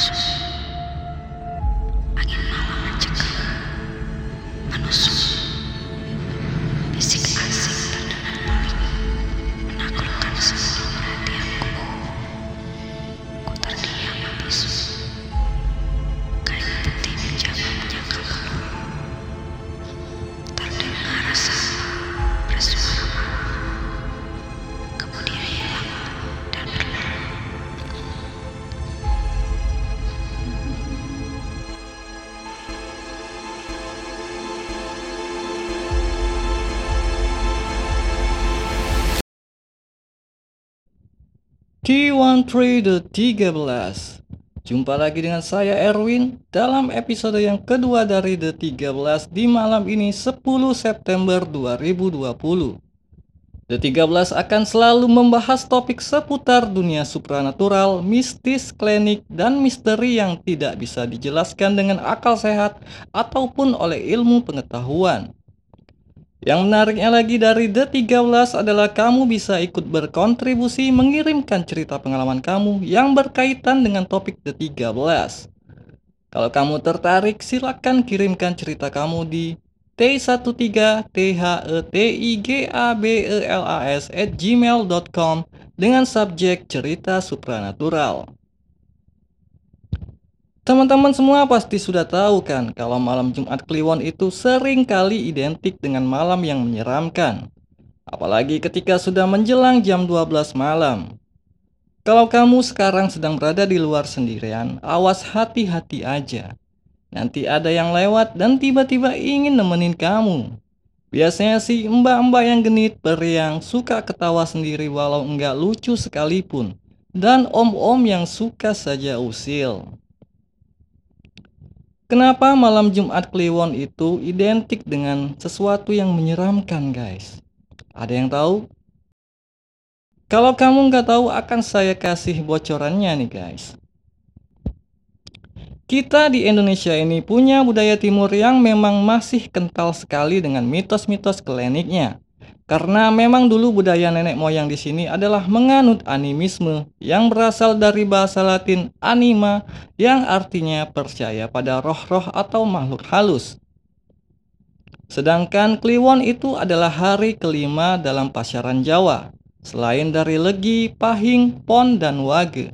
masuk. T13 The 13 Jumpa lagi dengan saya Erwin dalam episode yang kedua dari The 13 di malam ini 10 September 2020 The 13 akan selalu membahas topik seputar dunia supranatural, mistis, klinik, dan misteri yang tidak bisa dijelaskan dengan akal sehat ataupun oleh ilmu pengetahuan. Yang menariknya lagi dari The 13 adalah kamu bisa ikut berkontribusi mengirimkan cerita pengalaman kamu yang berkaitan dengan topik The 13. Kalau kamu tertarik, silakan kirimkan cerita kamu di t13 thetigabelas at gmail.com dengan subjek cerita supranatural. Teman-teman semua pasti sudah tahu kan kalau malam Jumat Kliwon itu sering kali identik dengan malam yang menyeramkan. Apalagi ketika sudah menjelang jam 12 malam. Kalau kamu sekarang sedang berada di luar sendirian, awas hati-hati aja. Nanti ada yang lewat dan tiba-tiba ingin nemenin kamu. Biasanya sih mbak-mbak yang genit, periang, suka ketawa sendiri walau enggak lucu sekalipun. Dan om-om yang suka saja usil. Kenapa malam Jumat Kliwon itu identik dengan sesuatu yang menyeramkan guys? Ada yang tahu? Kalau kamu nggak tahu akan saya kasih bocorannya nih guys. Kita di Indonesia ini punya budaya timur yang memang masih kental sekali dengan mitos-mitos kliniknya. Karena memang dulu budaya nenek moyang di sini adalah menganut animisme yang berasal dari bahasa Latin anima yang artinya percaya pada roh-roh atau makhluk halus. Sedangkan Kliwon itu adalah hari kelima dalam pasyaran Jawa, selain dari Legi, Pahing, Pon, dan Wage.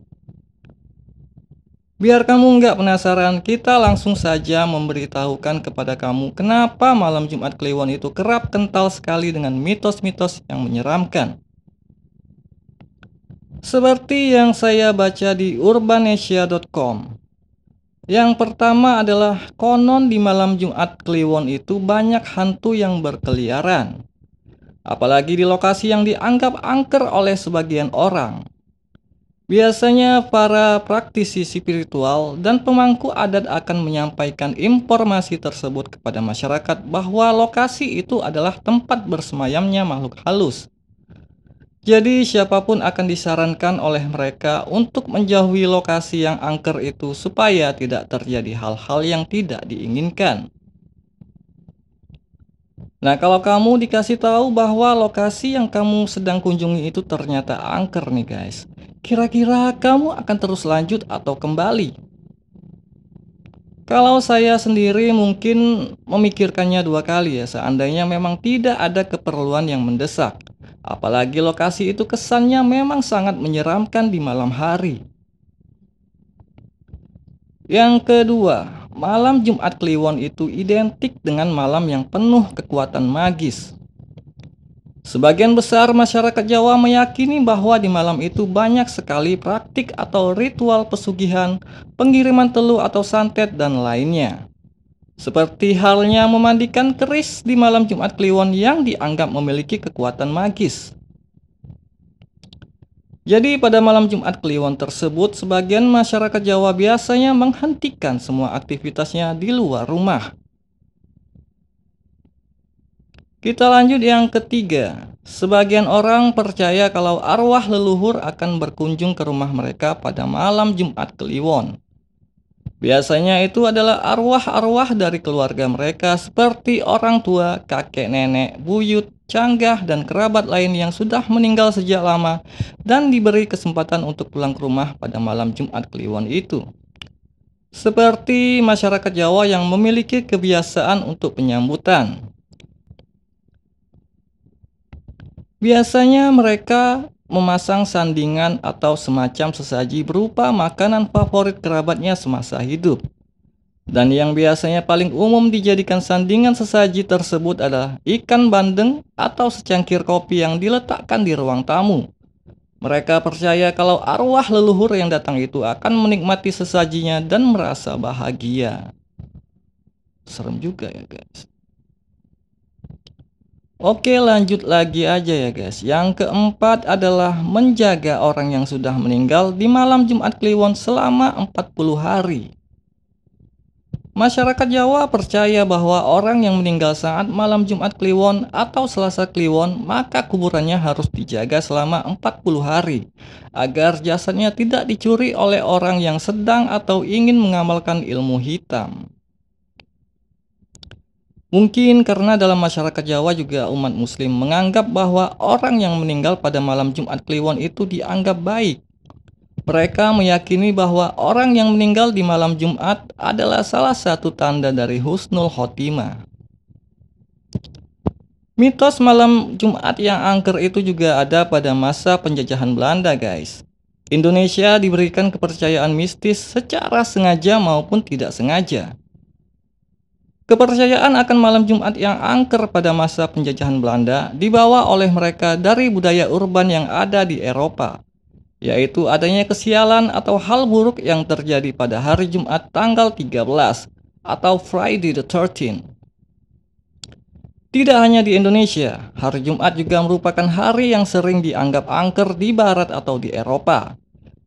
Biar kamu nggak penasaran, kita langsung saja memberitahukan kepada kamu kenapa malam Jumat Kliwon itu kerap kental sekali dengan mitos-mitos yang menyeramkan. Seperti yang saya baca di urbanesia.com. Yang pertama adalah konon di malam Jumat Kliwon itu banyak hantu yang berkeliaran. Apalagi di lokasi yang dianggap angker oleh sebagian orang. Biasanya para praktisi spiritual dan pemangku adat akan menyampaikan informasi tersebut kepada masyarakat bahwa lokasi itu adalah tempat bersemayamnya makhluk halus. Jadi siapa pun akan disarankan oleh mereka untuk menjauhi lokasi yang angker itu supaya tidak terjadi hal-hal yang tidak diinginkan. Nah, kalau kamu dikasih tahu bahwa lokasi yang kamu sedang kunjungi itu ternyata angker nih, guys. Kira-kira kamu akan terus lanjut atau kembali? Kalau saya sendiri mungkin memikirkannya dua kali ya, seandainya memang tidak ada keperluan yang mendesak. Apalagi lokasi itu kesannya memang sangat menyeramkan di malam hari. Yang kedua, malam Jumat Kliwon itu identik dengan malam yang penuh kekuatan magis. Sebagian besar masyarakat Jawa meyakini bahwa di malam itu banyak sekali praktik atau ritual pesugihan, pengiriman telur atau santet, dan lainnya. Seperti halnya memandikan keris di malam Jumat Kliwon yang dianggap memiliki kekuatan magis. Jadi pada malam Jumat Kliwon tersebut, sebagian masyarakat Jawa biasanya menghentikan semua aktivitasnya di luar rumah. Kita lanjut yang ketiga. Sebagian orang percaya kalau arwah leluhur akan berkunjung ke rumah mereka pada malam Jumat Kliwon. Biasanya itu adalah arwah-arwah dari keluarga mereka seperti orang tua, kakek nenek, buyut, canggah, dan kerabat lain yang sudah meninggal sejak lama dan diberi kesempatan untuk pulang ke rumah pada malam Jumat Kliwon itu. Seperti masyarakat Jawa yang memiliki kebiasaan untuk penyambutan. Biasanya mereka memasang sandingan atau semacam sesaji berupa makanan favorit kerabatnya semasa hidup. Dan yang biasanya paling umum dijadikan sandingan sesaji tersebut adalah ikan bandeng atau secangkir kopi yang diletakkan di ruang tamu. Mereka percaya kalau arwah leluhur yang datang itu akan menikmati sesajinya dan merasa bahagia. Serem juga ya guys. Oke lanjut lagi aja ya guys Yang keempat adalah menjaga orang yang sudah meninggal di malam Jumat Kliwon selama 40 hari Masyarakat Jawa percaya bahwa orang yang meninggal saat malam Jumat Kliwon atau Selasa Kliwon maka kuburannya harus dijaga selama 40 hari agar jasadnya tidak dicuri oleh orang yang sedang atau ingin mengamalkan ilmu hitam. Mungkin karena dalam masyarakat Jawa juga umat muslim menganggap bahwa orang yang meninggal pada malam Jumat Kliwon itu dianggap baik mereka meyakini bahwa orang yang meninggal di malam Jumat adalah salah satu tanda dari husnul khotimah. Mitos malam Jumat yang angker itu juga ada pada masa penjajahan Belanda, guys. Indonesia diberikan kepercayaan mistis secara sengaja maupun tidak sengaja. Kepercayaan akan malam Jumat yang angker pada masa penjajahan Belanda dibawa oleh mereka dari budaya urban yang ada di Eropa yaitu adanya kesialan atau hal buruk yang terjadi pada hari Jumat tanggal 13 atau Friday the 13. Tidak hanya di Indonesia, hari Jumat juga merupakan hari yang sering dianggap angker di barat atau di Eropa.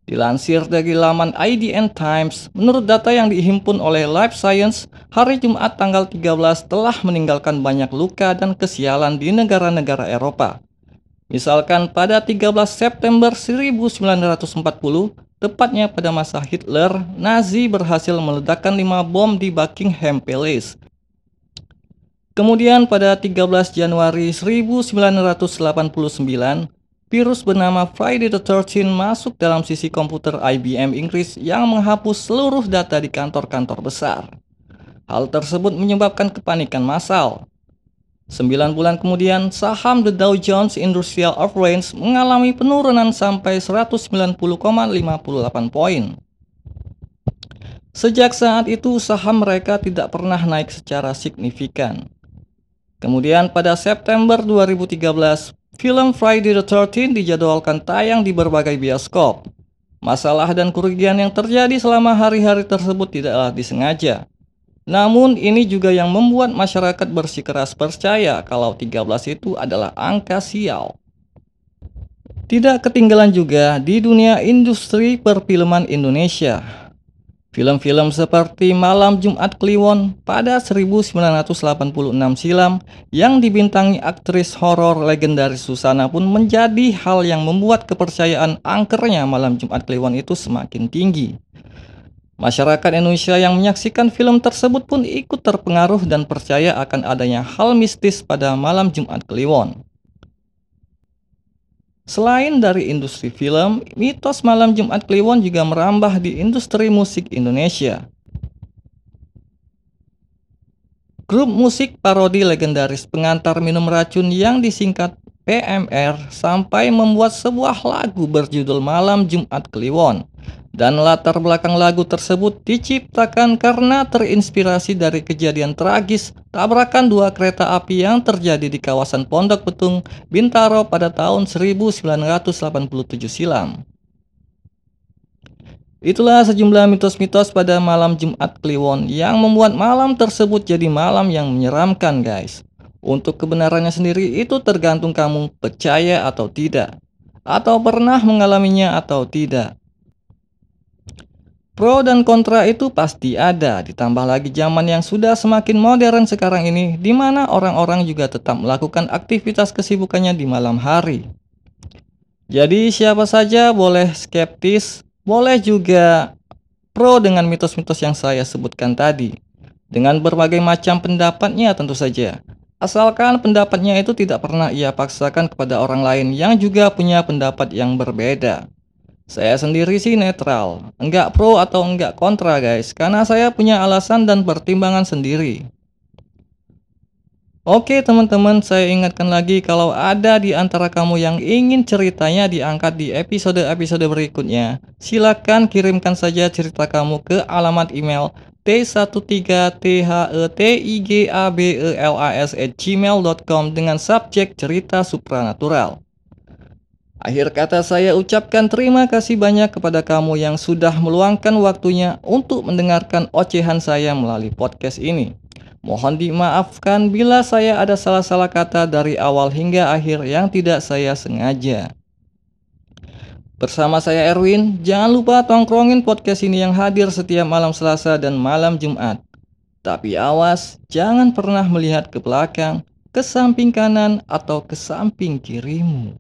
Dilansir dari laman IDN Times, menurut data yang dihimpun oleh Life Science, hari Jumat tanggal 13 telah meninggalkan banyak luka dan kesialan di negara-negara Eropa, Misalkan pada 13 September 1940, tepatnya pada masa Hitler, Nazi berhasil meledakkan 5 bom di Buckingham Palace. Kemudian pada 13 Januari 1989, virus bernama Friday the 13 masuk dalam sisi komputer IBM Inggris yang menghapus seluruh data di kantor-kantor besar. Hal tersebut menyebabkan kepanikan massal. Sembilan bulan kemudian, saham The Dow Jones Industrial Average mengalami penurunan sampai 190,58 poin. Sejak saat itu, saham mereka tidak pernah naik secara signifikan. Kemudian pada September 2013, film Friday the 13 dijadwalkan tayang di berbagai bioskop. Masalah dan kerugian yang terjadi selama hari-hari tersebut tidaklah disengaja. Namun ini juga yang membuat masyarakat bersikeras percaya kalau 13 itu adalah angka sial. Tidak ketinggalan juga di dunia industri perfilman Indonesia. Film-film seperti Malam Jumat Kliwon pada 1986 silam yang dibintangi aktris horor legendaris Susana pun menjadi hal yang membuat kepercayaan angkernya Malam Jumat Kliwon itu semakin tinggi. Masyarakat Indonesia yang menyaksikan film tersebut pun ikut terpengaruh dan percaya akan adanya hal mistis pada malam Jumat Kliwon. Selain dari industri film, mitos malam Jumat Kliwon juga merambah di industri musik Indonesia. Grup musik parodi legendaris pengantar minum racun yang disingkat PMR sampai membuat sebuah lagu berjudul Malam Jumat Kliwon dan latar belakang lagu tersebut diciptakan karena terinspirasi dari kejadian tragis tabrakan dua kereta api yang terjadi di kawasan Pondok Betung, Bintaro pada tahun 1987 silam. Itulah sejumlah mitos-mitos pada malam Jumat Kliwon yang membuat malam tersebut jadi malam yang menyeramkan guys. Untuk kebenarannya sendiri itu tergantung kamu percaya atau tidak. Atau pernah mengalaminya atau tidak. Pro dan kontra itu pasti ada, ditambah lagi zaman yang sudah semakin modern sekarang ini, di mana orang-orang juga tetap melakukan aktivitas kesibukannya di malam hari. Jadi siapa saja boleh skeptis, boleh juga pro dengan mitos-mitos yang saya sebutkan tadi. Dengan berbagai macam pendapatnya tentu saja. Asalkan pendapatnya itu tidak pernah ia paksakan kepada orang lain yang juga punya pendapat yang berbeda. Saya sendiri sih netral, enggak pro atau enggak kontra guys, karena saya punya alasan dan pertimbangan sendiri. Oke teman-teman, saya ingatkan lagi kalau ada di antara kamu yang ingin ceritanya diangkat di episode-episode berikutnya, silakan kirimkan saja cerita kamu ke alamat email t13thetigabelas@gmail.com dengan subjek cerita supranatural. Akhir kata saya ucapkan terima kasih banyak kepada kamu yang sudah meluangkan waktunya untuk mendengarkan ocehan saya melalui podcast ini. Mohon dimaafkan bila saya ada salah-salah kata dari awal hingga akhir yang tidak saya sengaja. Bersama saya Erwin, jangan lupa tongkrongin podcast ini yang hadir setiap malam Selasa dan malam Jumat. Tapi awas, jangan pernah melihat ke belakang, ke samping kanan, atau ke samping kirimu.